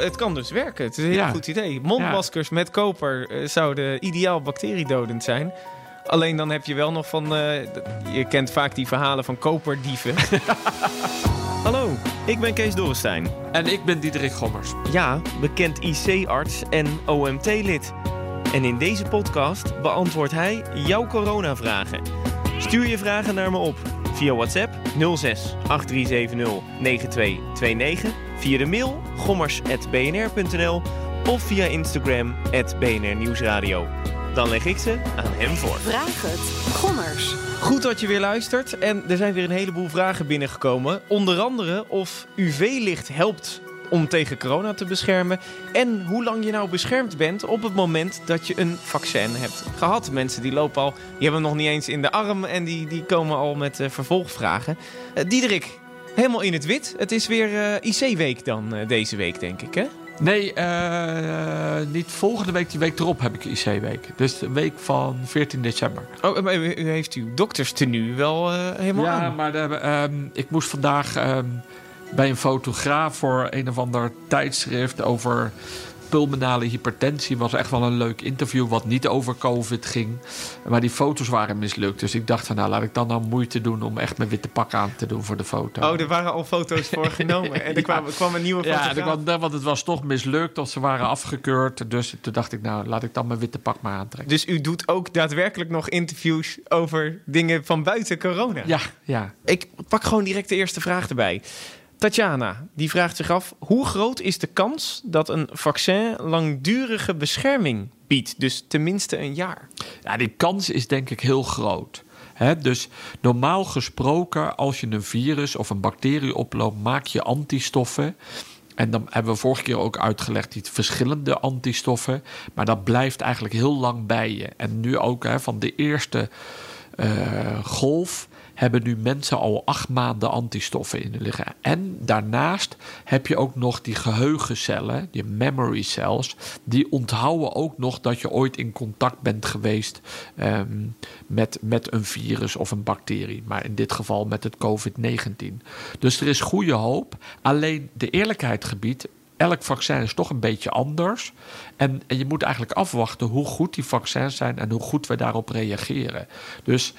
het kan dus werken. Het is een heel goed idee. Mondmaskers met koper uh, zouden ideaal bacteriedodend zijn. Alleen dan heb je wel nog van... Uh, je kent vaak die verhalen van koperdieven. Hallo, ik ben Kees Dorrestein. En ik ben Diederik Gommers. Ja, bekend IC-arts en OMT-lid. En in deze podcast beantwoordt hij jouw coronavragen. Stuur je vragen naar me op via WhatsApp 06 8370 9229, via de mail gommers.bnr.nl of via Instagram BNR Nieuwsradio. Dan leg ik ze aan hem voor. Vraag het, Gommers. Goed dat je weer luistert en er zijn weer een heleboel vragen binnengekomen. Onder andere of UV-licht helpt om tegen corona te beschermen. En hoe lang je nou beschermd bent op het moment dat je een vaccin hebt gehad. Mensen die lopen al, die hebben hem nog niet eens in de arm en die, die komen al met uh, vervolgvragen. Uh, Diederik, helemaal in het wit. Het is weer uh, IC-week dan deze week, denk ik, hè? Nee, niet volgende week, die week erop heb ik IC-week. Dus de week van 14 december. Oh, maar u heeft uw dokterstenu wel helemaal ja, maar de, um, ik moest vandaag... Um, bij een fotograaf voor een of ander tijdschrift over pulmonale hypertensie. Was echt wel een leuk interview, wat niet over COVID ging. Maar die foto's waren mislukt. Dus ik dacht van, nou laat ik dan nou moeite doen om echt mijn witte pak aan te doen voor de foto. Oh, er waren al foto's voor genomen. En er kwam, kwam een nieuwe fotograaf. Ja, kwam, want het was toch mislukt of ze waren afgekeurd. Dus toen dacht ik, nou laat ik dan mijn witte pak maar aantrekken. Dus u doet ook daadwerkelijk nog interviews over dingen van buiten corona? Ja, ja. Ik pak gewoon direct de eerste vraag erbij. Tatjana, die vraagt zich af: hoe groot is de kans dat een vaccin langdurige bescherming biedt? Dus tenminste een jaar. Ja, die kans is denk ik heel groot. dus normaal gesproken, als je een virus of een bacterie oploopt, maak je antistoffen. En dan hebben we vorige keer ook uitgelegd die verschillende antistoffen. Maar dat blijft eigenlijk heel lang bij je. En nu ook van de eerste uh, golf hebben nu mensen al acht maanden antistoffen in liggen. En daarnaast heb je ook nog die geheugencellen, die memory cells, die onthouden ook nog dat je ooit in contact bent geweest ehm, met, met een virus of een bacterie. Maar in dit geval met het COVID-19. Dus er is goede hoop. Alleen de eerlijkheid gebied elk vaccin is toch een beetje anders. En, en, je moet eigenlijk afwachten hoe goed die vaccins zijn en hoe goed we daarop reageren. Dus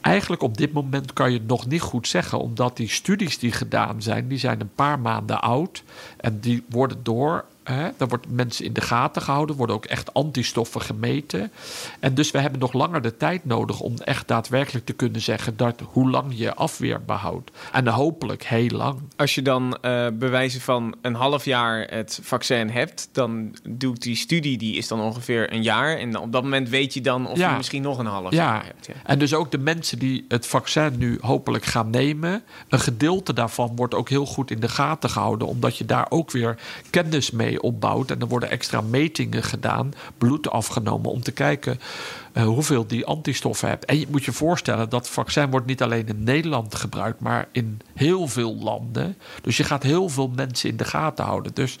eigenlijk op dit moment kan je het nog niet goed zeggen, omdat die studies die gedaan zijn, die zijn een paar maanden oud en die worden door Hè, daar wordt mensen in de gaten gehouden, worden ook echt antistoffen gemeten. En dus we hebben nog langer de tijd nodig om echt daadwerkelijk te kunnen zeggen dat hoe lang je afweer behoudt. En hopelijk heel lang. Als je dan uh, bewijzen van een half jaar het vaccin hebt, dan doet die studie, die is dan ongeveer een jaar. En op dat moment weet je dan of je misschien nog een half jaar hebt. Ja. En dus ook de mensen die het vaccin nu hopelijk gaan nemen, een gedeelte daarvan wordt ook heel goed in de gaten gehouden, omdat je daar ook weer kennis mee opbouwt. En er worden extra metingen gedaan, bloed afgenomen om te kijken uh, hoeveel die antistoffen hebt. En je moet je voorstellen dat vaccin wordt niet alleen in Nederland gebruikt, maar in heel veel landen. Dus je gaat heel veel mensen in de gaten houden. Dus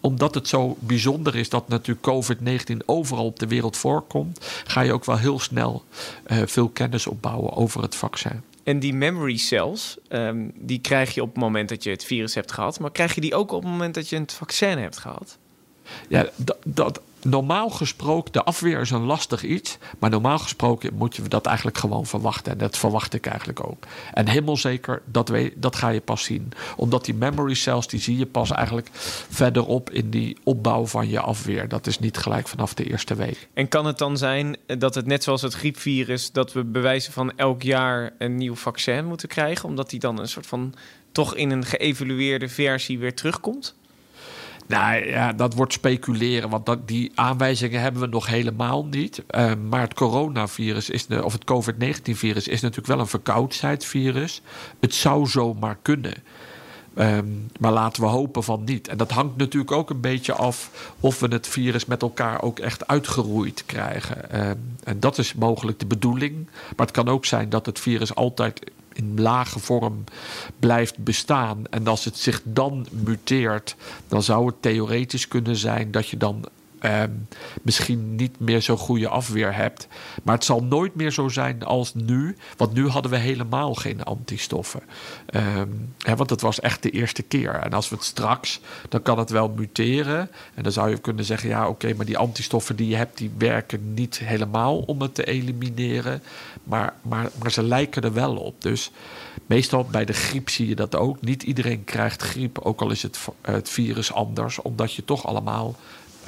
omdat het zo bijzonder is dat natuurlijk COVID-19 overal op de wereld voorkomt, ga je ook wel heel snel uh, veel kennis opbouwen over het vaccin. En die memory cells, um, die krijg je op het moment dat je het virus hebt gehad. Maar krijg je die ook op het moment dat je het vaccin hebt gehad? Ja, dat, dat, normaal gesproken, de afweer is een lastig iets. Maar normaal gesproken moet je dat eigenlijk gewoon verwachten. En dat verwacht ik eigenlijk ook. En helemaal zeker, dat, weet, dat ga je pas zien. Omdat die memory cells, die zie je pas eigenlijk verderop in die opbouw van je afweer. Dat is niet gelijk vanaf de eerste week. En kan het dan zijn dat het net zoals het griepvirus, dat we bewijzen van elk jaar een nieuw vaccin moeten krijgen? Omdat die dan een soort van toch in een geëvalueerde versie weer terugkomt? Nou ja, dat wordt speculeren, want dat, die aanwijzingen hebben we nog helemaal niet. Uh, maar het coronavirus, is, of het COVID-19-virus, is natuurlijk wel een verkoudheidsvirus. Het zou zomaar kunnen. Um, maar laten we hopen van niet. En dat hangt natuurlijk ook een beetje af of we het virus met elkaar ook echt uitgeroeid krijgen. Um, en dat is mogelijk de bedoeling. Maar het kan ook zijn dat het virus altijd in lage vorm blijft bestaan. En als het zich dan muteert, dan zou het theoretisch kunnen zijn dat je dan ehm, misschien niet meer zo'n goede afweer hebt. Maar het zal nooit meer zo zijn als nu. Want nu hadden we helemaal geen antistoffen. Ehm, want het was echt de eerste keer. En als we het straks, dan kan het wel muteren. En dan zou je kunnen zeggen, ja oké, maar die antistoffen die je hebt, die werken niet helemaal om het te elimineren. Maar, maar, maar ze lijken er wel op. Dus meestal bij de griep zie je dat ook. Niet iedereen krijgt griep, ook al is het, het virus anders, omdat je toch allemaal.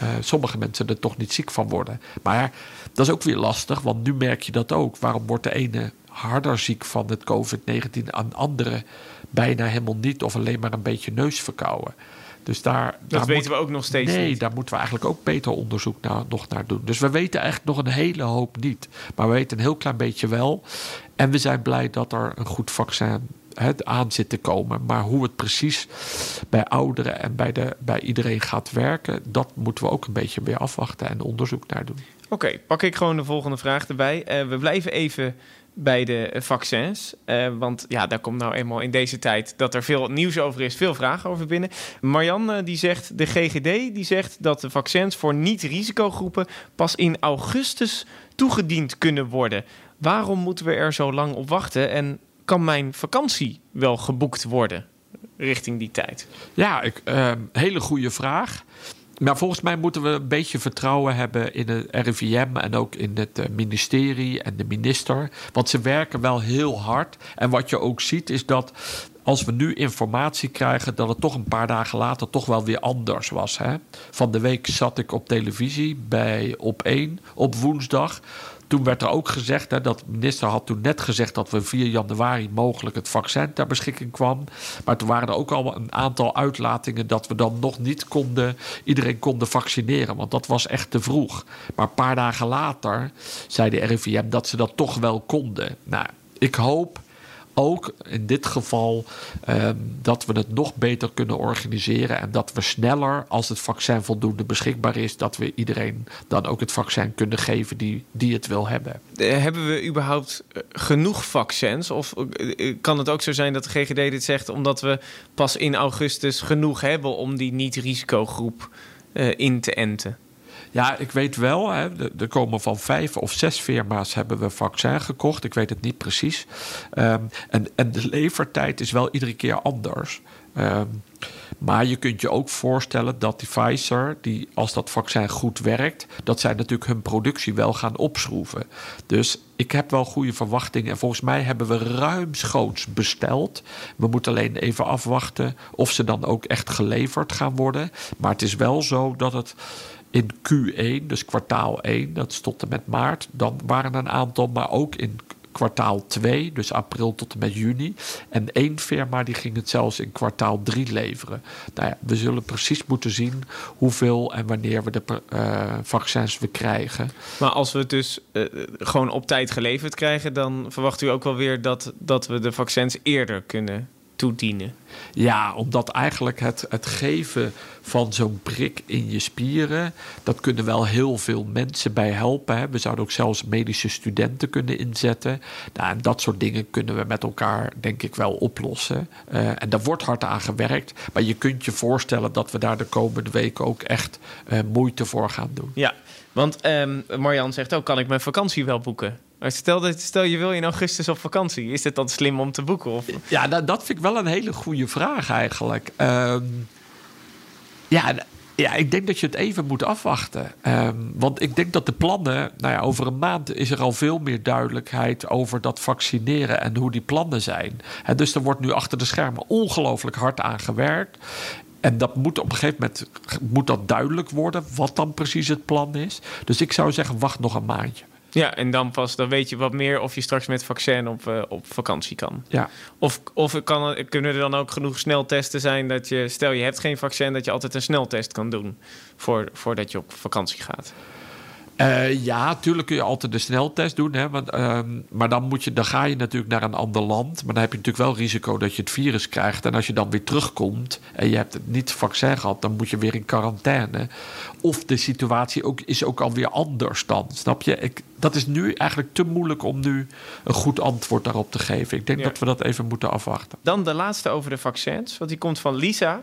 Uh, sommige mensen er toch niet ziek van worden. Maar dat is ook weer lastig, want nu merk je dat ook. Waarom wordt de ene harder ziek van het COVID-19 aan andere bijna helemaal niet of alleen maar een beetje neusverkouden? Dus daar, dat daar weten we ook nog steeds nee, niet. daar moeten we eigenlijk ook beter onderzoek naar, nog naar doen. Dus we weten eigenlijk nog een hele hoop niet. Maar we weten een heel klein beetje wel. En we zijn blij dat er een goed vaccin het aan zit te komen. Maar hoe het precies bij ouderen en bij, de, bij iedereen gaat werken, dat moeten we ook een beetje weer afwachten en onderzoek naar doen. Oké, pak ik gewoon de volgende vraag erbij. Uh, we blijven even bij de vaccins. Uh, want ja, daar komt nou eenmaal in deze tijd dat er veel nieuws over is, veel vragen over binnen. Marianne uh, die zegt, de GGD die zegt dat de vaccins voor niet-risicogroepen pas in augustus toegediend kunnen worden. Waarom moeten we er zo lang op wachten en kan mijn vakantie wel geboekt worden richting die tijd? Ja, ik, uh, hele goede vraag. Maar volgens mij moeten we een beetje vertrouwen hebben in het RIVM en ook in het eh, ministerie en de minister. Want ze werken wel heel hard. En wat je ook ziet is dat als we nu informatie krijgen, dat het toch een paar dagen later toch wel weer anders was. Hè? Van de week zat ik op televisie bij Op 1 op woensdag. Toen werd er ook gezegd, hè, dat de minister had toen net gezegd dat we 4 januari mogelijk het vaccin ter beschikking kwam. Maar toen waren er ook al een aantal uitlatingen dat we dan nog niet konden, iedereen konden vaccineren. Want dat was echt te vroeg. Maar een paar dagen later zei de RIVM dat ze dat toch wel konden. Nou, ik hoop ook in dit geval um, dat we het nog beter kunnen organiseren en dat we sneller, als het vaccin voldoende beschikbaar is, dat we iedereen dan ook het vaccin kunnen geven die, die het wil hebben. Hebben we überhaupt eh, genoeg vaccins? Of eh, kan het ook zo zijn dat de GGD dit zegt omdat we pas in augustus genoeg hebben om die niet-risicogroep uh, in te enten? Ja, ik weet wel. Hè, er komen van vijf of zes firma's hebben we vaccin gekocht. Ik weet het niet precies. Um, en, en de levertijd is wel iedere keer anders. Um, maar je kunt je ook voorstellen dat die Pfizer, die, als dat vaccin goed werkt, dat zij natuurlijk hun productie wel gaan opschroeven. Dus ik heb wel goede verwachtingen. En volgens mij hebben we ruimschoots besteld. We moeten alleen even afwachten of ze dan ook echt geleverd gaan worden. Maar het is wel zo dat het in Q1, dus kwartaal 1, dat is tot en met maart, dan waren er een aantal, maar ook in kwartaal 2, dus april tot en met juni. En één firma die ging het zelfs in kwartaal 3 leveren. Nou ja, we zullen precies moeten zien hoeveel en wanneer we de uh, vaccins we krijgen. Maar als we het dus uh, gewoon op tijd geleverd krijgen, dan verwacht u ook wel weer dat, dat we de vaccins eerder kunnen toedienen? Ja, omdat eigenlijk het, het geven van zo'n prik in je spieren, dat kunnen wel heel veel mensen bij helpen. Hè. We zouden ook zelfs medische studenten kunnen inzetten. Nou, en dat soort dingen kunnen we met elkaar, denk ik, wel oplossen. Uh, en daar wordt hard aan gewerkt. Maar je kunt je voorstellen dat we daar de komende weken ook echt uh, moeite voor gaan doen. Ja, want um, Marjan zegt ook: kan ik mijn vakantie wel boeken? Stel, dat, stel je wil in augustus op vakantie, is het dan slim om te boeken? Ja, dat, dat vind ik wel een hele goede vraag eigenlijk. Um, ja, ja, ik denk dat je het even moet afwachten. Um, want ik denk dat de plannen, nou ja, over een maand is er al veel meer duidelijkheid over dat vaccineren en hoe die plannen zijn. Dus er wordt nu achter de schermen ongelooflijk hard aan gewerkt. En dat moet op een gegeven moment moet dat duidelijk worden, wat dan precies het plan is. Dus ik zou zeggen, wacht nog een maandje. Ja, en dan pas dan weet je wat meer of je straks met vaccin op, uh, op vakantie kan. Ja. Of, of kan, kunnen er dan ook genoeg sneltesten zijn dat je, stel je hebt geen vaccin, dat je altijd een sneltest kan doen voor, voordat je op vakantie gaat? Uh, ja, natuurlijk kun je altijd de sneltest doen. Hè, want, uh, maar dan, moet je, dan ga je natuurlijk naar een ander land. Maar dan heb je natuurlijk wel risico dat je het virus krijgt. En als je dan weer terugkomt en je hebt het niet vaccin gehad, dan moet je weer in quarantaine. Of de situatie ook, is ook alweer anders dan. Snap je? Ik, dat is nu eigenlijk te moeilijk om nu een goed antwoord daarop te geven. Ik denk ja. dat we dat even moeten afwachten. Dan de laatste over de vaccins. Want die komt van Lisa.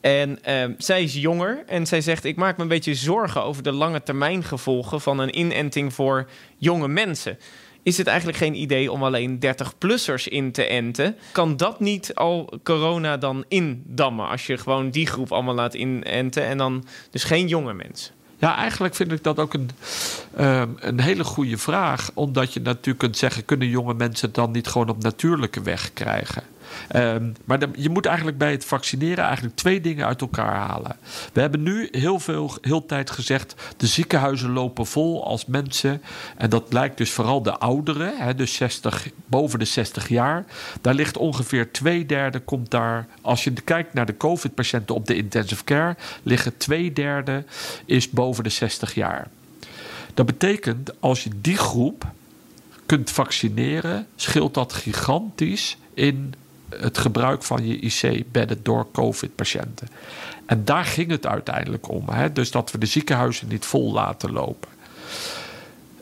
En ehm, zij is jonger en zij zegt: Ik maak me een beetje zorgen over de lange termijn gevolgen van een inenting voor jonge mensen. Is het eigenlijk geen idee om alleen 30-plussers in te enten? Kan dat niet al corona dan indammen als je gewoon die groep allemaal laat inenten en dan dus geen jonge mensen? Ja, eigenlijk vind ik dat ook een, ehm, een hele goede vraag. Omdat je natuurlijk kunt zeggen: kunnen jonge mensen dan niet gewoon op natuurlijke weg krijgen? Ehm, maar je moet eigenlijk bij het vaccineren eigenlijk twee dingen uit elkaar halen. We hebben nu heel veel heel tijd gezegd: de ziekenhuizen lopen vol als mensen. En dat lijkt dus vooral de ouderen, dus 60, boven de 60 jaar. Daar ligt ongeveer twee derde, komt daar. Als je kijkt naar de COVID-patiënten op de intensive care, liggen twee derde is boven de 60 jaar. Dat betekent als je die groep kunt vaccineren, scheelt dat gigantisch in het gebruik van je IC-bedden door COVID-patiënten. En daar ging het uiteindelijk om. Hè? Dus dat we de ziekenhuizen niet vol laten lopen.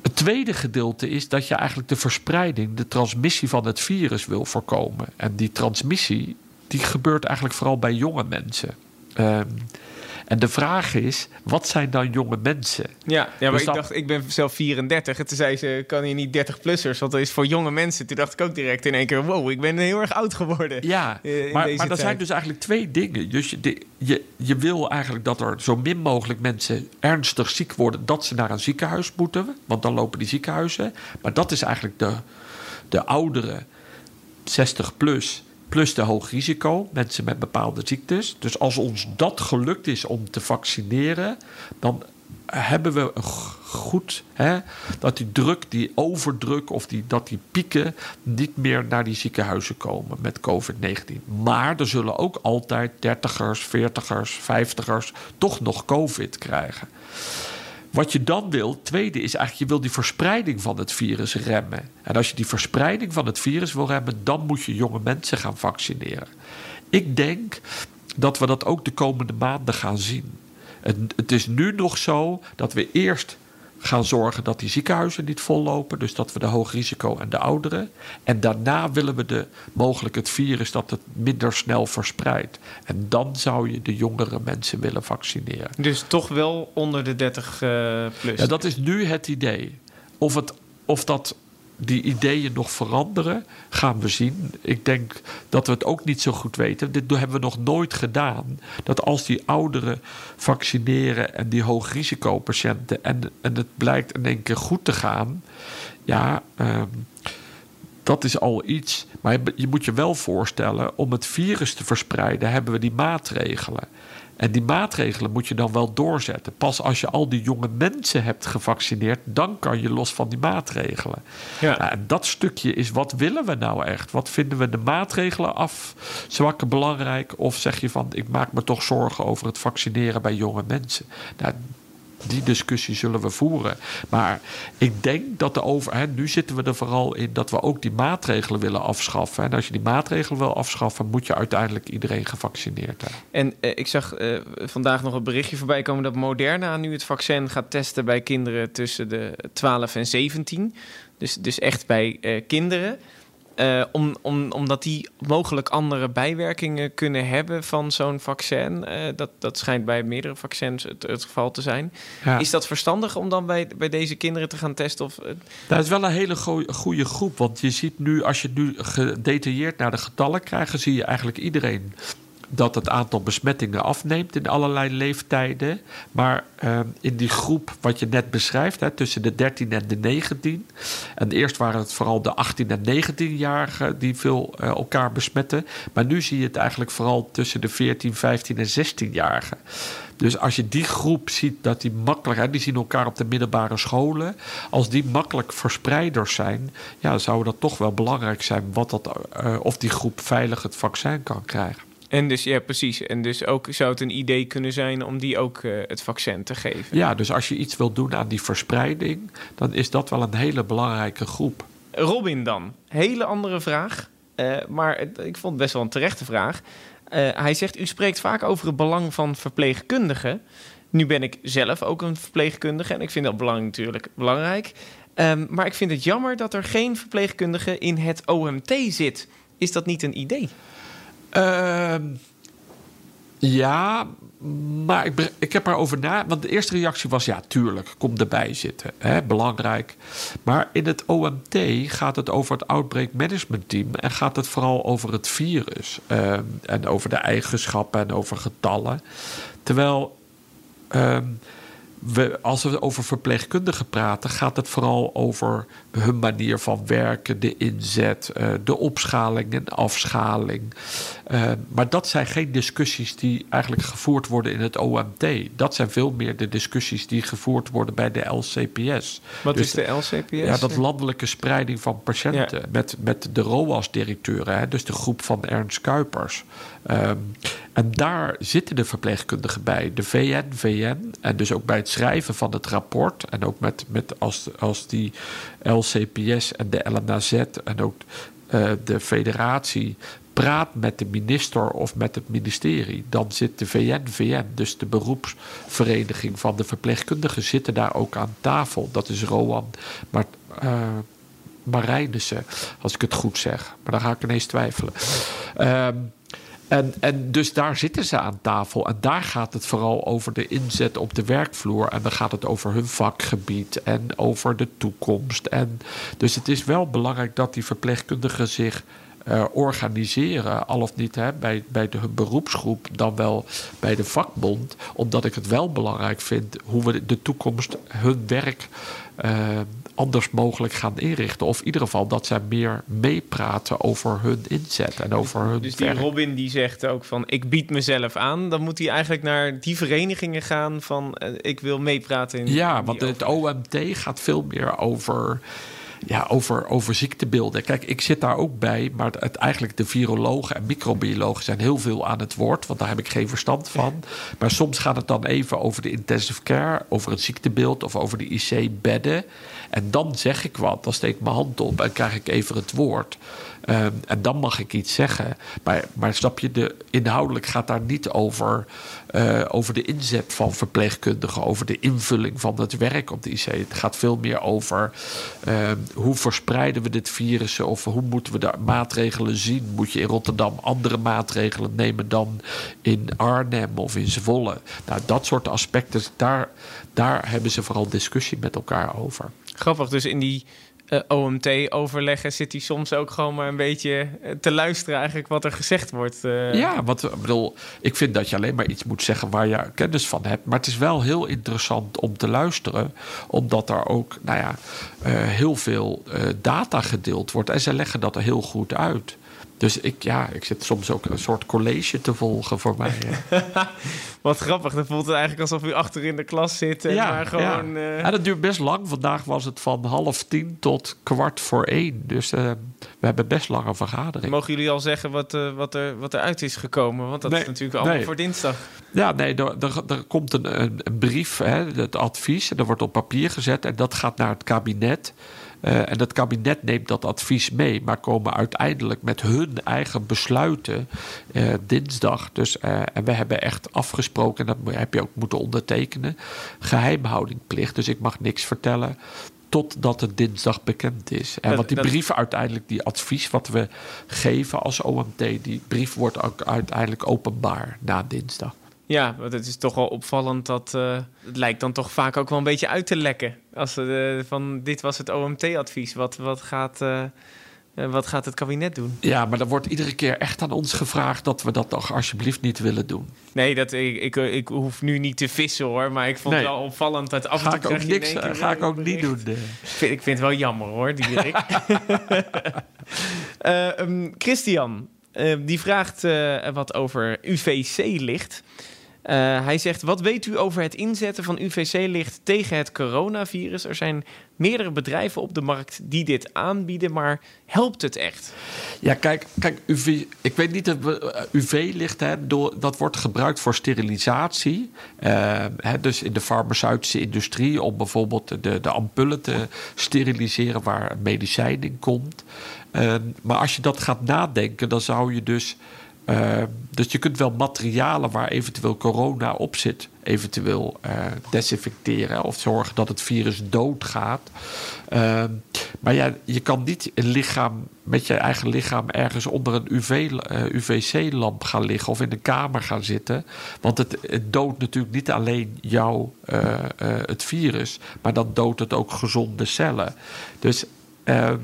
Het tweede gedeelte is dat je eigenlijk de verspreiding, de transmissie van het virus wil voorkomen. En die transmissie die gebeurt eigenlijk vooral bij jonge mensen. Um, en de vraag is, wat zijn dan jonge mensen? Ja, ja maar dus ik dacht, ik ben zelf 34. En toen zei ze, kan je niet 30-plussers? Want dat is voor jonge mensen. Toen dacht ik ook direct in één keer, wow, ik ben heel erg oud geworden. Ja, uh, maar, maar er zijn dus eigenlijk twee dingen. Dus je, je, je wil eigenlijk dat er zo min mogelijk mensen ernstig ziek worden... dat ze naar een ziekenhuis moeten. Want dan lopen die ziekenhuizen. Maar dat is eigenlijk de, de oudere 60 plus plus de hoog risico, mensen met bepaalde ziektes. Dus als ons dat gelukt is om te vaccineren, dan hebben we goed hè, dat die druk, die overdruk of die, dat die pieken niet meer naar die ziekenhuizen komen met COVID-19. Maar er zullen ook altijd dertigers, veertigers, vijftigers toch nog COVID krijgen. Wat je dan wil, tweede is eigenlijk, je wil die verspreiding van het virus remmen. En als je die verspreiding van het virus wil remmen, dan moet je jonge mensen gaan vaccineren. Ik denk dat we dat ook de komende maanden gaan zien. Het, het is nu nog zo dat we eerst gaan zorgen dat die ziekenhuizen niet vollopen. Dus dat we de hoog risico en de ouderen. En daarna willen we de, mogelijk het virus dat het minder snel verspreidt. En dan zou je de jongere mensen willen vaccineren. Dus toch wel onder de 30 uh, eh, plus? Ja, dat is nu het idee. Of, het, of dat die ideeën nog veranderen, gaan we zien. Ik denk dat we het ook niet zo goed weten. Dit hebben we nog nooit gedaan. Dat als die ouderen vaccineren en die hoogrisicopatiënten en, en het blijkt in één keer goed te gaan, ja, ehm, dat is al iets. Maar je moet je wel voorstellen, om het virus te verspreiden, hebben we die maatregelen. En die maatregelen moet je dan wel doorzetten. Pas als je al die jonge mensen hebt gevaccineerd, dan kan je los van die maatregelen. Ja. Nou, en dat stukje is wat willen we nou echt? Wat vinden we de maatregelen afzwakken belangrijk? Of zeg je van ik maak me toch zorgen over het vaccineren bij jonge mensen? Nou, die discussie zullen we voeren. Maar ik denk dat de overheid, nu zitten we er vooral in dat we ook die maatregelen willen afschaffen. En als je die maatregelen wil afschaffen, moet je uiteindelijk iedereen gevaccineerd hebben. En eh, ik zag eh, vandaag nog een berichtje voorbij komen dat Moderna nu het vaccin gaat testen bij kinderen tussen de 12 en 17. Dus, dus echt bij uh, kinderen. Uh, om, om, omdat die mogelijk andere bijwerkingen kunnen hebben van zo'n vaccin. Uh, dat, dat schijnt bij meerdere vaccins het, het geval te zijn. Is dat verstandig om dan bij, bij deze kinderen te gaan testen? Of, uh... Dat is wel een hele goede groep. Want je ziet nu, als je nu gedetailleerd naar de getallen krijgt, zie je eigenlijk iedereen dat het aantal besmettingen afneemt in allerlei leeftijden. Maar uh, in die groep wat je net beschrijft, hè, tussen de 13 en de 19. En eerst waren het vooral de 18 en 19-jarigen die veel uh, elkaar besmetten. Maar nu zie je het eigenlijk vooral tussen de 14, 15 en 16-jarigen. Dus als je die groep ziet dat die makkelijk, hè, die zien elkaar op de middelbare scholen, als die makkelijk verspreiders zijn, ja, zou dat toch wel belangrijk zijn wat dat, uh, of die groep veilig het vaccin kan krijgen. En dus, ja, precies. En dus ook zou het een idee kunnen zijn om die ook uh, het vaccin te geven. Ja, dus als je iets wil doen aan die verspreiding, dan is dat wel een hele belangrijke groep. Robin dan, hele andere vraag. Uh, maar ik vond het best wel een terechte vraag. Uh, hij zegt, u spreekt vaak over het belang van verpleegkundigen. Nu ben ik zelf ook een verpleegkundige en ik vind dat belang natuurlijk belangrijk. Um, maar ik vind het jammer dat er geen verpleegkundige in het OMT zit. Is dat niet een idee? Ehm, Ja, maar ik, ik heb erover na. Want de eerste reactie was: ja, tuurlijk, kom erbij zitten. Hè, belangrijk. Maar in het OMT gaat het over het Outbreak Management Team. En gaat het vooral over het virus. Ehm, en over de eigenschappen en over getallen. Terwijl. Ehm, we, als we over verpleegkundigen praten, gaat het vooral over hun manier van werken, de inzet, uh, de opschaling en afschaling. Uh, maar dat zijn geen discussies die eigenlijk gevoerd worden in het OMT. Dat zijn veel meer de discussies die gevoerd worden bij de LCPS. Wat dus is de LCPS? Ja, dat landelijke spreiding van patiënten. Ja. Met, met de ROAS-directeuren, dus de groep van Ernst Kuipers. Um, en daar zitten de verpleegkundigen bij, de VN, VN. En dus ook bij het schrijven van het rapport. En ook met, met als, als die LCPS en de LNAZ en ook uh, de federatie praat met de minister of met het ministerie, dan zit de VN-VN, dus de beroepsvereniging van de verpleegkundigen, zitten daar ook aan tafel. Dat is Roan maar, uh, Marijnissen, als ik het goed zeg. Maar dan ga ik ineens twijfelen. Um, en, en dus daar zitten ze aan tafel. En daar gaat het vooral over de inzet op de werkvloer. En dan gaat het over hun vakgebied en over de toekomst. En dus het is wel belangrijk dat die verpleegkundigen zich uh, organiseren, al of niet hè, bij, bij de beroepsgroep, dan wel bij de vakbond. Omdat ik het wel belangrijk vind hoe we de toekomst hun werk uh, anders mogelijk gaan inrichten. Of in ieder geval dat zij meer meepraten over hun inzet en over hun Dus die Robin die zegt ook van ik bied mezelf aan. Dan moet hij eigenlijk naar die verenigingen gaan van uh, ik wil meepraten. In ja, want het OMT gaat veel meer over ja, over, over ziektebeelden. Kijk, ik zit daar ook bij, maar het, eigenlijk de virologen en microbiologen zijn heel veel aan het woord, want daar heb ik geen verstand van. Maar soms gaat het dan even over de intensive care, over het ziektebeeld of over de IC-bedden. En dan zeg ik wat, dan steek ik mijn hand op en krijg ik even het woord. Um, en dan mag ik iets zeggen. Maar, maar snap je, de, inhoudelijk gaat daar niet over, uh, over de inzet van verpleegkundigen, over de invulling van het werk op de IC. Het gaat veel meer over uh, hoe verspreiden we dit virus of hoe moeten we de maatregelen zien. Moet je in Rotterdam andere maatregelen nemen dan in Arnhem of in Zwolle? Nou, dat soort aspecten, daar, daar hebben ze vooral discussie met elkaar over. Grappig, dus in die uh, OMT-overleggen zit hij soms ook gewoon maar een beetje eh, te luisteren eigenlijk wat er gezegd wordt. Uh. Ja, want ik bedoel, ik vind dat je alleen maar iets moet zeggen waar je kennis van hebt. Maar het is wel heel interessant om te luisteren, omdat er ook, nou ja, heel veel data gedeeld wordt. En ze leggen dat er heel goed uit. Dus ik, ja, ik zit soms ook een soort college te volgen voor mij. Wat grappig. Dan voelt het eigenlijk alsof u achter in de klas zit. En ja, maar gewoon, ja. Uh... ja, dat duurt best lang. Vandaag was het van half tien tot kwart voor één. Dus uh, we hebben best lange vergadering. Mogen jullie al zeggen wat, uh, wat, er, wat eruit is gekomen? Want dat nee, is natuurlijk allemaal nee. voor dinsdag. Ja, nee, er, er, er komt een, een, een brief, hè, het advies. En dat wordt op papier gezet. En dat gaat naar het kabinet. Uh, en het kabinet neemt dat advies mee, maar komen uiteindelijk met hun eigen besluiten uh, dinsdag. Dus, uh, en we hebben echt afgesproken, en dat heb je ook moeten ondertekenen, geheimhoudingplicht. Dus ik mag niks vertellen totdat het dinsdag bekend is. En want die brief uiteindelijk, die advies wat we geven als OMT, die brief wordt ook uiteindelijk openbaar na dinsdag. Ja, want het is toch wel opvallend dat uh, het lijkt dan toch vaak ook wel een beetje uit te lekken. Als uh, van dit was het OMT-advies. Wat, wat, gaat, uh, wat gaat het kabinet doen? Ja, maar dan wordt iedere keer echt aan ons gevraagd dat we dat toch alsjeblieft niet willen doen. Nee, dat, ik, ik, ik hoef nu niet te vissen hoor. Maar ik vond nee. het wel opvallend dat af en toe. Ga ik ook, niks, ga ik ook niet doen. Ik vind, ik vind het wel jammer hoor, die um, Christian, die vraagt wat over UVC-licht. Hij zegt: Wat weet u over het inzetten van UVC-licht tegen het coronavirus? Er zijn meerdere bedrijven op de markt die dit aanbieden, maar helpt het echt? Ja, kijk, kijk UV, ik weet niet, UV-licht, dat wordt gebruikt voor sterilisatie. Uh, hè, dus in de farmaceutische industrie om bijvoorbeeld de, de ampullen te steriliseren waar medicijn in komt. Maar als je dat gaat nadenken, dan zou je dus Dus je kunt wel materialen waar eventueel corona op zit, eventueel uh, desinfecteren of zorgen dat het virus doodgaat. Uh, maar ja, je kan niet een lichaam met je eigen lichaam ergens onder een UV, UVC-lamp gaan liggen of in een kamer gaan zitten. Want het, het doodt natuurlijk niet alleen jou, het virus, maar dan doodt het ook gezonde cellen. Dus. Ehm,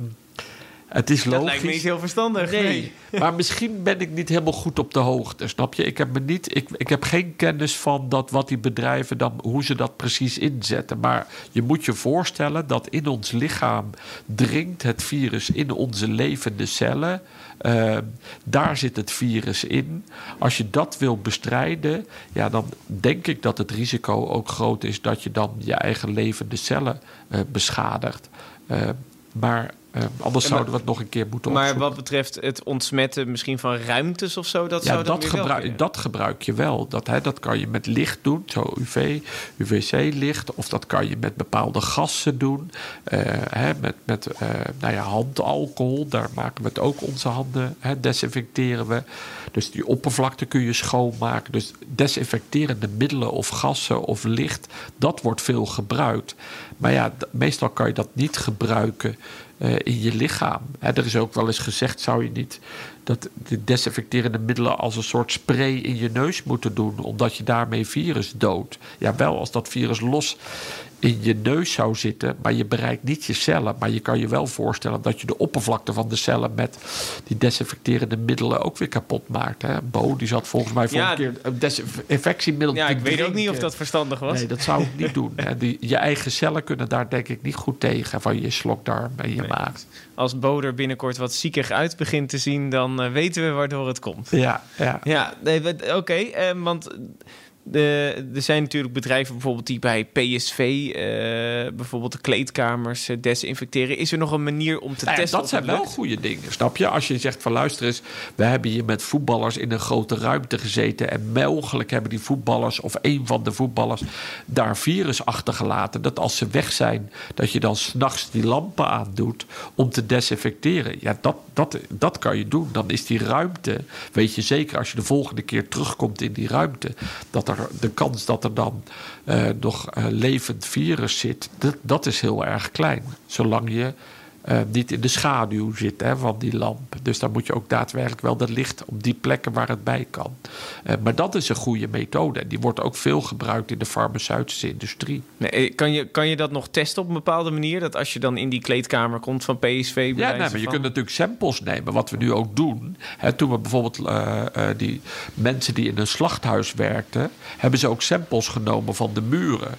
het is logisch. Dat lijkt me niet heel verstandig. Nee, maar misschien ben ik niet helemaal goed op de hoogte, snap je? Ik heb, me niet, ik, ik heb geen kennis van dat wat die bedrijven dan, hoe ze dat precies inzetten. Maar je moet je voorstellen dat in ons lichaam dringt het virus in onze levende cellen. Uh, daar zit het virus in. Als je dat wil bestrijden, ja, dan denk ik dat het risico ook groot is dat je dan je eigen levende cellen uh, beschadigt. Uh, maar uh, anders zouden we het nog een keer moeten Maar wat betreft het ontsmetten misschien van ruimtes of zo, dat ja, zou dat, gebruik, dat gebruik je wel. Dat, hè, dat kan je met licht doen, zo UV, UVC-licht. Of dat kan je met bepaalde gassen doen. Uh, hè, met met uh, nou ja, handalcohol, daar maken we het ook onze handen, hè, desinfecteren we. Dus die oppervlakte kun je schoonmaken. Dus desinfecterende middelen of gassen of licht, dat wordt veel gebruikt. Maar ja, meestal kan je dat niet gebruiken uh, in je lichaam. Er is ook wel eens gezegd: zou je niet dat de desinfecterende middelen als een soort spray in je neus moeten doen, omdat je daarmee virus doodt? Ja, wel als dat virus los in je neus zou zitten, maar je bereikt niet je cellen. Maar je kan je wel voorstellen dat je de oppervlakte van de cellen met die desinfecterende middelen ook weer kapot maakt. Hè? Bo, die zat volgens mij voor ja, een keer een desinfectiemiddel. Ja, ik weet ook niet of dat verstandig was. Nee, dat zou ik niet doen. Hè? Die, je eigen cellen kunnen daar denk ik niet goed tegen van je slokdarm en je nee. maag. Als Bo er binnenkort wat ziekig uit begint te zien, dan uh, weten we waardoor het komt. Ja, ja. ja nee, oké, okay, uh, want de, er zijn natuurlijk bedrijven bijvoorbeeld die bij PSV uh, bijvoorbeeld de kleedkamers uh, desinfecteren. Is er nog een manier om te nou ja, testen? Dat zijn wel goede dingen, snap je? Als je zegt van luister eens, we hebben hier met voetballers in een grote ruimte gezeten en mogelijk hebben die voetballers of een van de voetballers daar virus achtergelaten. Dat als ze weg zijn, dat je dan s'nachts die lampen aandoet om te desinfecteren. Ja, dat, dat, dat kan je doen. Dan is die ruimte, weet je zeker als je de volgende keer terugkomt in die ruimte, dat er de kans dat er dan uh, nog levend virus zit, dat, dat is heel erg klein. Zolang je uh, niet in de schaduw zit hè, van die lamp. Dus dan moet je ook daadwerkelijk wel dat licht op die plekken waar het bij kan. Uh, maar dat is een goede methode. En die wordt ook veel gebruikt in de farmaceutische industrie. Nee, kan, je, kan je dat nog testen op een bepaalde manier? Dat als je dan in die kleedkamer komt van PSV. Ja, nee, maar je kunt natuurlijk samples nemen. Wat we nu ook doen. Hè, toen we bijvoorbeeld uh, die mensen die in een slachthuis werkten. hebben ze ook samples genomen van de muren.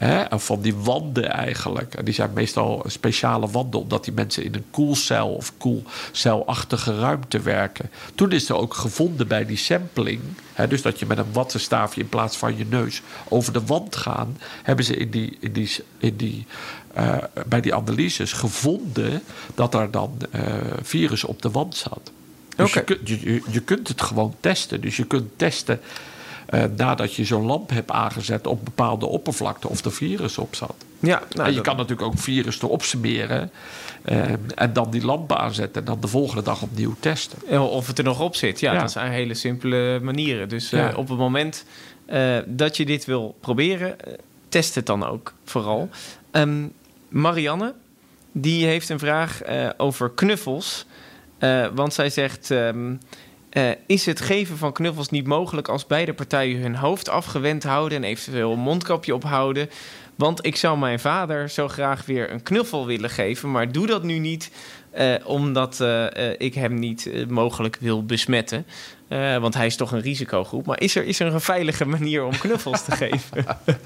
Hè, of van die wanden eigenlijk. En die zijn meestal speciale wanden, omdat die mensen in een koelcel of koelcelachtige ruimte werken. Toen is er ook gevonden bij die sampling, hè, dus dat je met een wattenstaafje in plaats van je neus over de wand gaan, hebben ze in die, in die, in die, uh, bij die analyses gevonden dat er dan uh, virus op de wand zat. Dus okay. je, kunt, je, je kunt het gewoon testen. Dus je kunt testen uh, nadat je zo'n lamp hebt aangezet op bepaalde oppervlakte of er virus op zat. Ja, nou, en je dat... kan natuurlijk ook virus erop smeren uh, en dan die lamp aanzetten en dan de volgende dag opnieuw testen. Of het er nog op zit, ja, ja. dat zijn hele simpele manieren. Dus ja. op het moment dat je dit wil proberen, test het dan ook vooral. Um, Marianne, die heeft een vraag over knuffels. want zij zegt. Um, uh, is het geven van knuffels niet mogelijk als beide partijen hun hoofd afgewend houden en eventueel een mondkapje ophouden? Want ik zou mijn vader zo graag weer een knuffel willen geven, maar doe dat nu niet, uh, omdat uh, ik hem niet mogelijk wil besmetten. Want hij is toch een risicogroep. Maar is er, is er een veilige manier om knuffels te geven?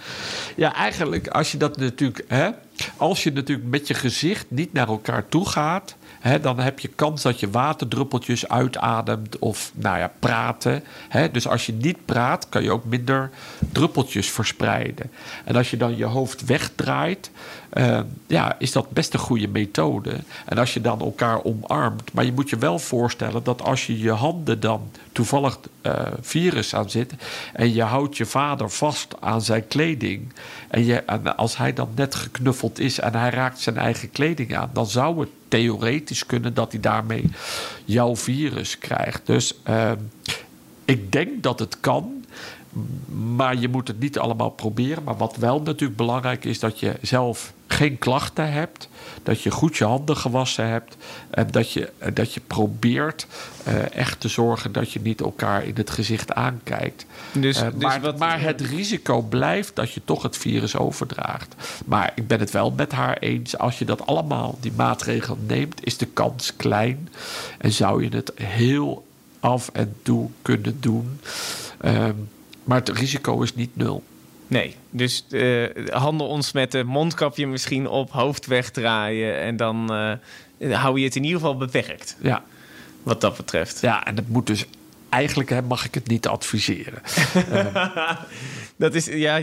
Ja, eigenlijk als je dat natuurlijk, hè, als je natuurlijk met je gezicht niet naar elkaar toe gaat He, dan heb je kans dat je waterdruppeltjes uitademt of nou ja, praten. He, dus als je niet praat, kan je ook minder druppeltjes verspreiden. En als je dan je hoofd wegdraait, uh, ja, is dat best een goede methode. En als je dan elkaar omarmt, maar je moet je wel voorstellen dat als je je handen dan toevallig eh, virus aan zit. En je houdt je vader vast aan zijn kleding. En, je, als hij dan net geknuffeld is en hij raakt zijn eigen kleding aan, dan zou het theoretisch kunnen dat hij daarmee jouw virus krijgt. Dus ehm, ik denk dat het kan. Maar je moet het niet allemaal proberen. Maar wat wel natuurlijk belangrijk is, dat je zelf geen klachten hebt. Dat je goed je handen gewassen hebt. En dat je, dat je probeert uh, echt te zorgen dat je niet elkaar in het gezicht aankijkt. Dus, uh, dus maar, wat, maar het risico blijft dat je toch het virus overdraagt. Maar ik ben het wel met haar eens. Als je dat allemaal, die maatregelen neemt, is de kans klein. En zou je het heel af en toe kunnen doen. Uh, maar het risico is niet nul. Nee, dus uh, handel ons met de mondkapje misschien op, hoofd wegdraaien en dan uh, hou je het in ieder geval beperkt. Ja. Wat dat betreft. Ja, en dat moet dus eigenlijk mag ik het niet adviseren. dat is, ja,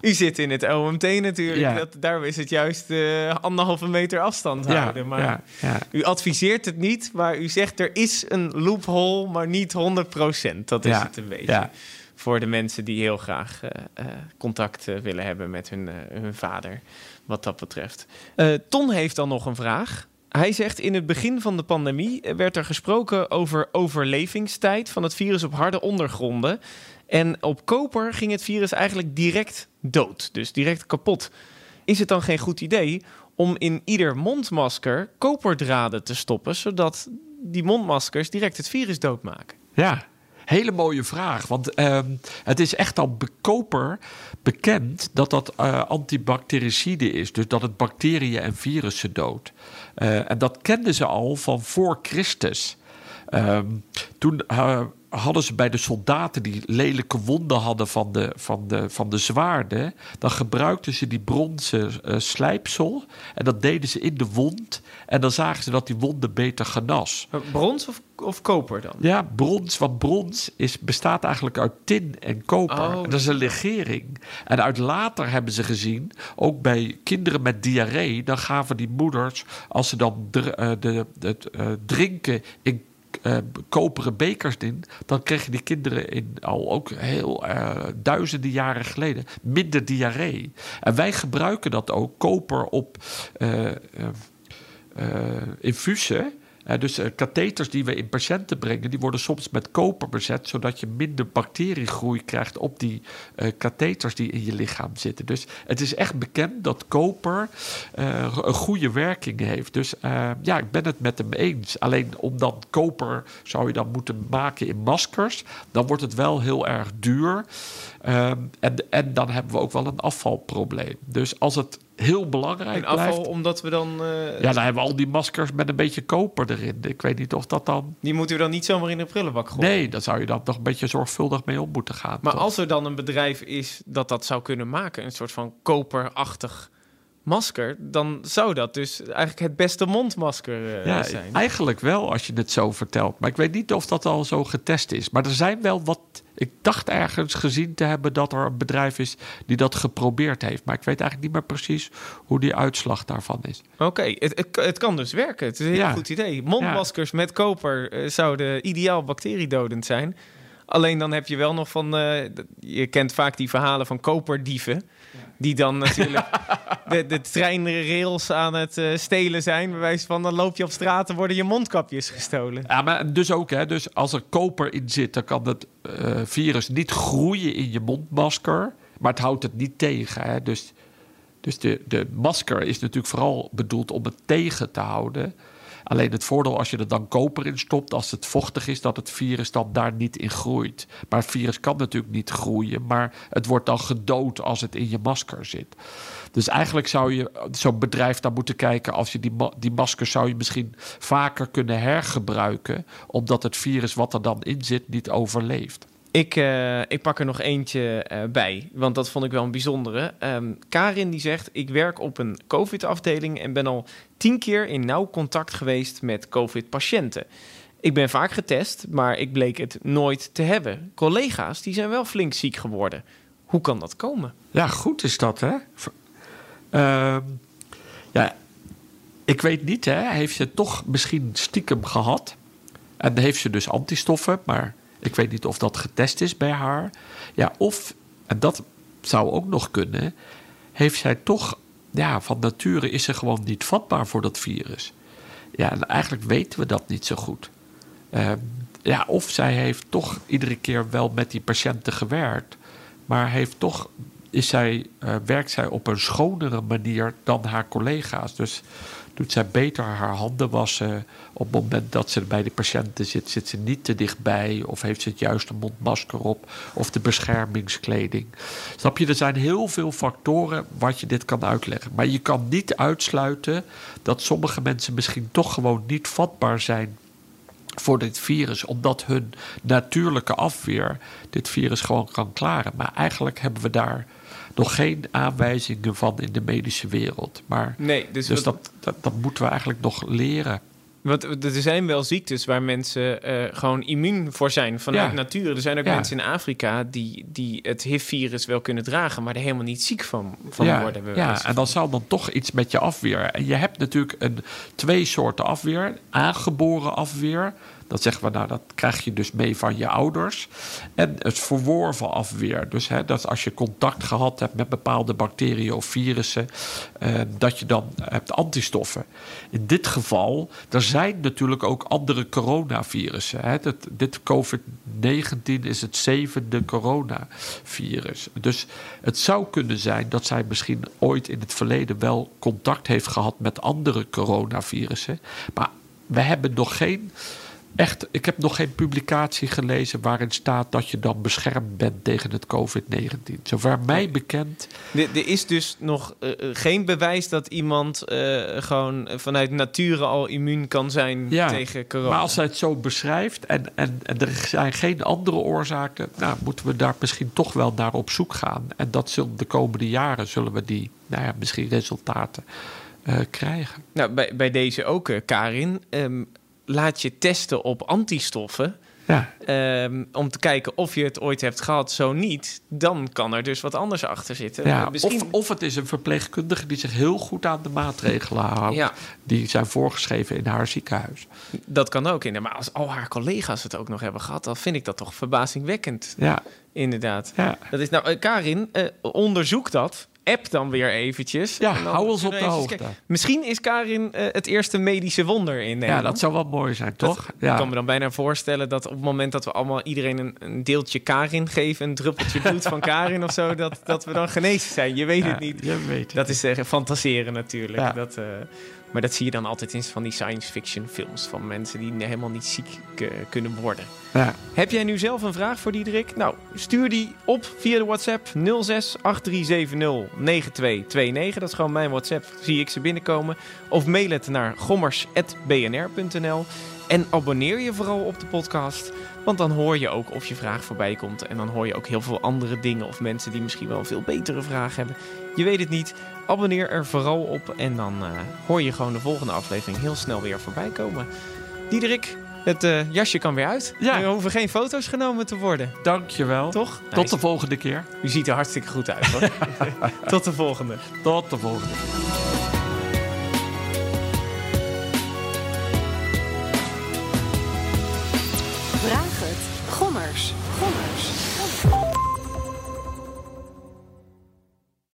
u, zit in het OMT natuurlijk. Ja. Dat, daar is het juist uh, anderhalve meter afstand houden. Ja, maar ja, u adviseert het niet, maar u zegt er is een loophole, maar niet 100% Dat is het een beetje voor de mensen die heel graag uh, uh, contact uh, willen hebben met hun, hun vader, wat dat betreft. Ton heeft dan nog een vraag. Hij zegt in het begin van de pandemie werd er gesproken over overlevingstijd van het virus op harde ondergronden. En op koper ging het virus eigenlijk direct dood, dus direct kapot. Is het dan geen goed idee om in ieder mondmasker koperdraden te stoppen, zodat die mondmaskers direct het virus doodmaken? Ja, Hele mooie vraag. Want uh, het is echt al bekoper bekend dat dat uh, antibactericide is. Dus dat het bacteriën en virussen doodt. Uh, en dat kenden ze al van voor Christus. Uh, toen eh, hadden ze bij de soldaten die lelijke wonden hadden van de, van de, van de zwaarden, dan gebruikten ze die bronzen uh, slijpsel en dat deden ze in de wond en dan zagen ze dat die wonden beter genas. Brons of, of koper dan? Ja, brons, want brons is, bestaat eigenlijk uit tin en koper. Oh. dat is een legering. En uit later hebben ze gezien, ook bij kinderen met diarree, dan gaven die moeders, als ze dan de, uh, de, het drinken in uh, koperen bekers in, dan kregen die kinderen in, al ook heel uh, duizenden jaren geleden minder diarree. En wij gebruiken dat ook, koper op uh, infusen dus uh, katheters die we in patiënten brengen, die worden soms met koper bezet, zodat je minder bacteriegroei krijgt op die uh, katheters die in je lichaam zitten. Dus het is echt bekend dat koper uh, een goede werking heeft. Dus ja, ik ben het met hem eens. Alleen om dan koper zou je dan moeten maken in maskers, dan wordt het wel heel erg duur. Um, en, en dan hebben we ook wel een afvalprobleem. Dus als het heel belangrijk en afval blijft, omdat we dan... Uh, ja, dan hebben we al die maskers met een beetje koper erin. Ik weet niet of dat dan... Die moeten we dan niet zomaar in de prullenbak gooien? Nee, daar zou je dan nog een beetje zorgvuldig mee om moeten gaan. Maar toch? als er dan een bedrijf is dat dat zou kunnen maken... een soort van koperachtig masker, dan zou dat dus eigenlijk het beste mondmasker uh, ja, zijn. Eigenlijk wel, als je het zo vertelt. Maar ik weet niet of dat al zo getest is. Maar er zijn wel wat. Ik dacht ergens gezien te hebben dat er een bedrijf is die dat geprobeerd heeft. Maar ik weet eigenlijk niet meer precies hoe die uitslag daarvan is. Oké, okay. het, het, het, kan dus werken. Het is een heel ja. goed idee. Mondmaskers ja. met koper uh, zouden ideaal bacteriedodend zijn. Alleen dan heb je wel nog van. Uh, je kent vaak die verhalen van koperdieven. Die dan natuurlijk de, de treinrails aan het uh, stelen zijn. Bij wijze van dan loop je op straat en worden je mondkapjes gestolen. Ja, maar dus ook, hè, dus als er koper in zit, dan kan het uh, virus niet groeien in je mondmasker. Maar het houdt het niet tegen. Hè. Dus, dus de, de masker is natuurlijk vooral bedoeld om het tegen te houden. Alleen het voordeel als je er dan koper in stopt, als het vochtig is, dat het virus dan daar niet in groeit. Maar het virus kan natuurlijk niet groeien, maar het wordt dan gedood als het in je masker zit. Dus eigenlijk zou je zo'n bedrijf dan moeten kijken, als je die, ma die maskers zou je misschien vaker kunnen hergebruiken, omdat het virus wat er dan in zit niet overleeft. Ik, uh, ik pak er nog eentje uh, bij, want dat vond ik wel een bijzondere. Um, Karin die zegt, ik werk op een COVID-afdeling en ben al tien keer in nauw contact geweest met COVID-patiënten. Ik ben vaak getest, maar ik bleek het nooit te hebben. Collega's die zijn wel flink ziek geworden. Hoe kan dat komen? Ja, goed is dat, hè? Uh, ja, ik weet niet, hè? Heeft ze toch misschien stiekem gehad? En heeft ze dus antistoffen, maar ik weet niet of dat getest is bij haar. Ja, of, en dat zou ook nog kunnen, heeft zij toch, ja, van nature is ze gewoon niet vatbaar voor dat virus. Ja, en eigenlijk weten we dat niet zo goed. Ehm, ja, of zij heeft toch iedere keer wel met die patiënten gewerkt, maar heeft toch, is zij, eh, werkt zij op een schonere manier dan haar collega's. Dus doet zij beter haar handen wassen. Op het moment dat ze bij de patiënten zit, zit ze niet te dichtbij. Of heeft ze het juiste mondmasker op. Of de beschermingskleding. Snap je? Er zijn heel veel factoren wat je dit kan uitleggen. Maar je kan niet uitsluiten dat sommige mensen misschien toch gewoon niet vatbaar zijn voor dit virus, omdat hun natuurlijke afweer dit virus gewoon kan klaren. Maar eigenlijk hebben we daar nog geen aanwijzingen van in de medische wereld. Maar, Nee, dus, dus dat, dat, dat moeten we eigenlijk nog leren. Want er zijn wel ziektes waar mensen eh, gewoon immuun voor zijn vanuit Ja. natuur. Er zijn ook Ja. mensen in Afrika die, die het HIV-virus wel kunnen dragen, maar er helemaal niet ziek van, van ja, worden. ja, en dan zal dan toch iets met je afweer. En je hebt natuurlijk een, twee soorten afweer. Aangeboren afweer. Dat zeggen we, nou, dat krijg je dus mee van je ouders. En het verworven afweer. Dus hè, dat als je contact gehad hebt met bepaalde bacteriën of virussen, eh, dat je dan hebt antistoffen. In dit geval, er zijn natuurlijk ook andere coronavirussen. Hè. Dit COVID-19 is het zevende coronavirus. Dus het zou kunnen zijn dat zij misschien ooit in het verleden wel contact heeft gehad met andere coronavirussen. Maar we hebben nog geen. Echt, ik heb nog geen publicatie gelezen waarin staat dat je dan beschermd bent tegen het COVID-19. Zover mij bekend. Er, is dus nog eh, eh, geen bewijs dat iemand eh, gewoon vanuit nature al immuun kan zijn Ja, tegen corona. Maar als zij het zo beschrijft en, en, en er zijn geen andere oorzaken, nou, moeten we daar misschien toch wel naar op zoek gaan. En dat zullen de komende jaren zullen we die, nou ja, misschien resultaten krijgen. Nou, bij, bij deze ook, Karin. Ehm, laat je testen op antistoffen. Ja, ehm, om te kijken of je het ooit hebt gehad. Zo niet, dan kan er dus wat anders achter zitten. ja. Misschien... Of, of het is een verpleegkundige die zich heel goed aan de maatregelen houdt. Ja. Die zijn voorgeschreven in haar ziekenhuis. Dat kan ook. inderdaad. Maar als al haar collega's het ook nog hebben gehad, dan vind ik dat toch verbazingwekkend. Ja, Inderdaad. ja. Dat is nou, eh, Karin, eh, onderzoek dat. App dan weer eventjes. Ja, hou ons op de hoogte. kijken. Misschien is Karin eh, het eerste medische wonder in ja, Nederland. dat zou wel mooi zijn, Dat- toch? Ik Ja. kan me dan bijna voorstellen dat op het moment dat we allemaal iedereen een, een deeltje Karin geven, een druppeltje bloed van Karin of zo, dat, dat we dan genezen zijn. Je weet Ja, het niet. Je weet het. Dat is eh, fantaseren natuurlijk. Ja. Dat, eh, maar dat zie je dan altijd in van die science fiction films van mensen die helemaal niet ziek eh, kunnen worden. Ja. Heb jij nu zelf een vraag voor Diederik? Nou, stuur die op via de WhatsApp 06 8370 9229. Dat is gewoon mijn WhatsApp, zie ik ze binnenkomen. Of mail het naar gommers.bnr.nl. En abonneer je vooral op de podcast. Want dan hoor je ook of je vraag voorbij komt. En dan hoor je ook heel veel andere dingen. Of mensen die misschien wel een veel betere vraag hebben. Je weet het niet. Abonneer er vooral op. En dan eh, hoor je gewoon de volgende aflevering heel snel weer voorbij komen. Diederik, het eh, jasje kan weer uit. Ja. Er hoeven geen foto's genomen te worden. Dankjewel. Toch? Tot de volgende keer. U ziet er hartstikke goed uit hoor. Tot de volgende. Tot de volgende keer. Vraag het. Gommers.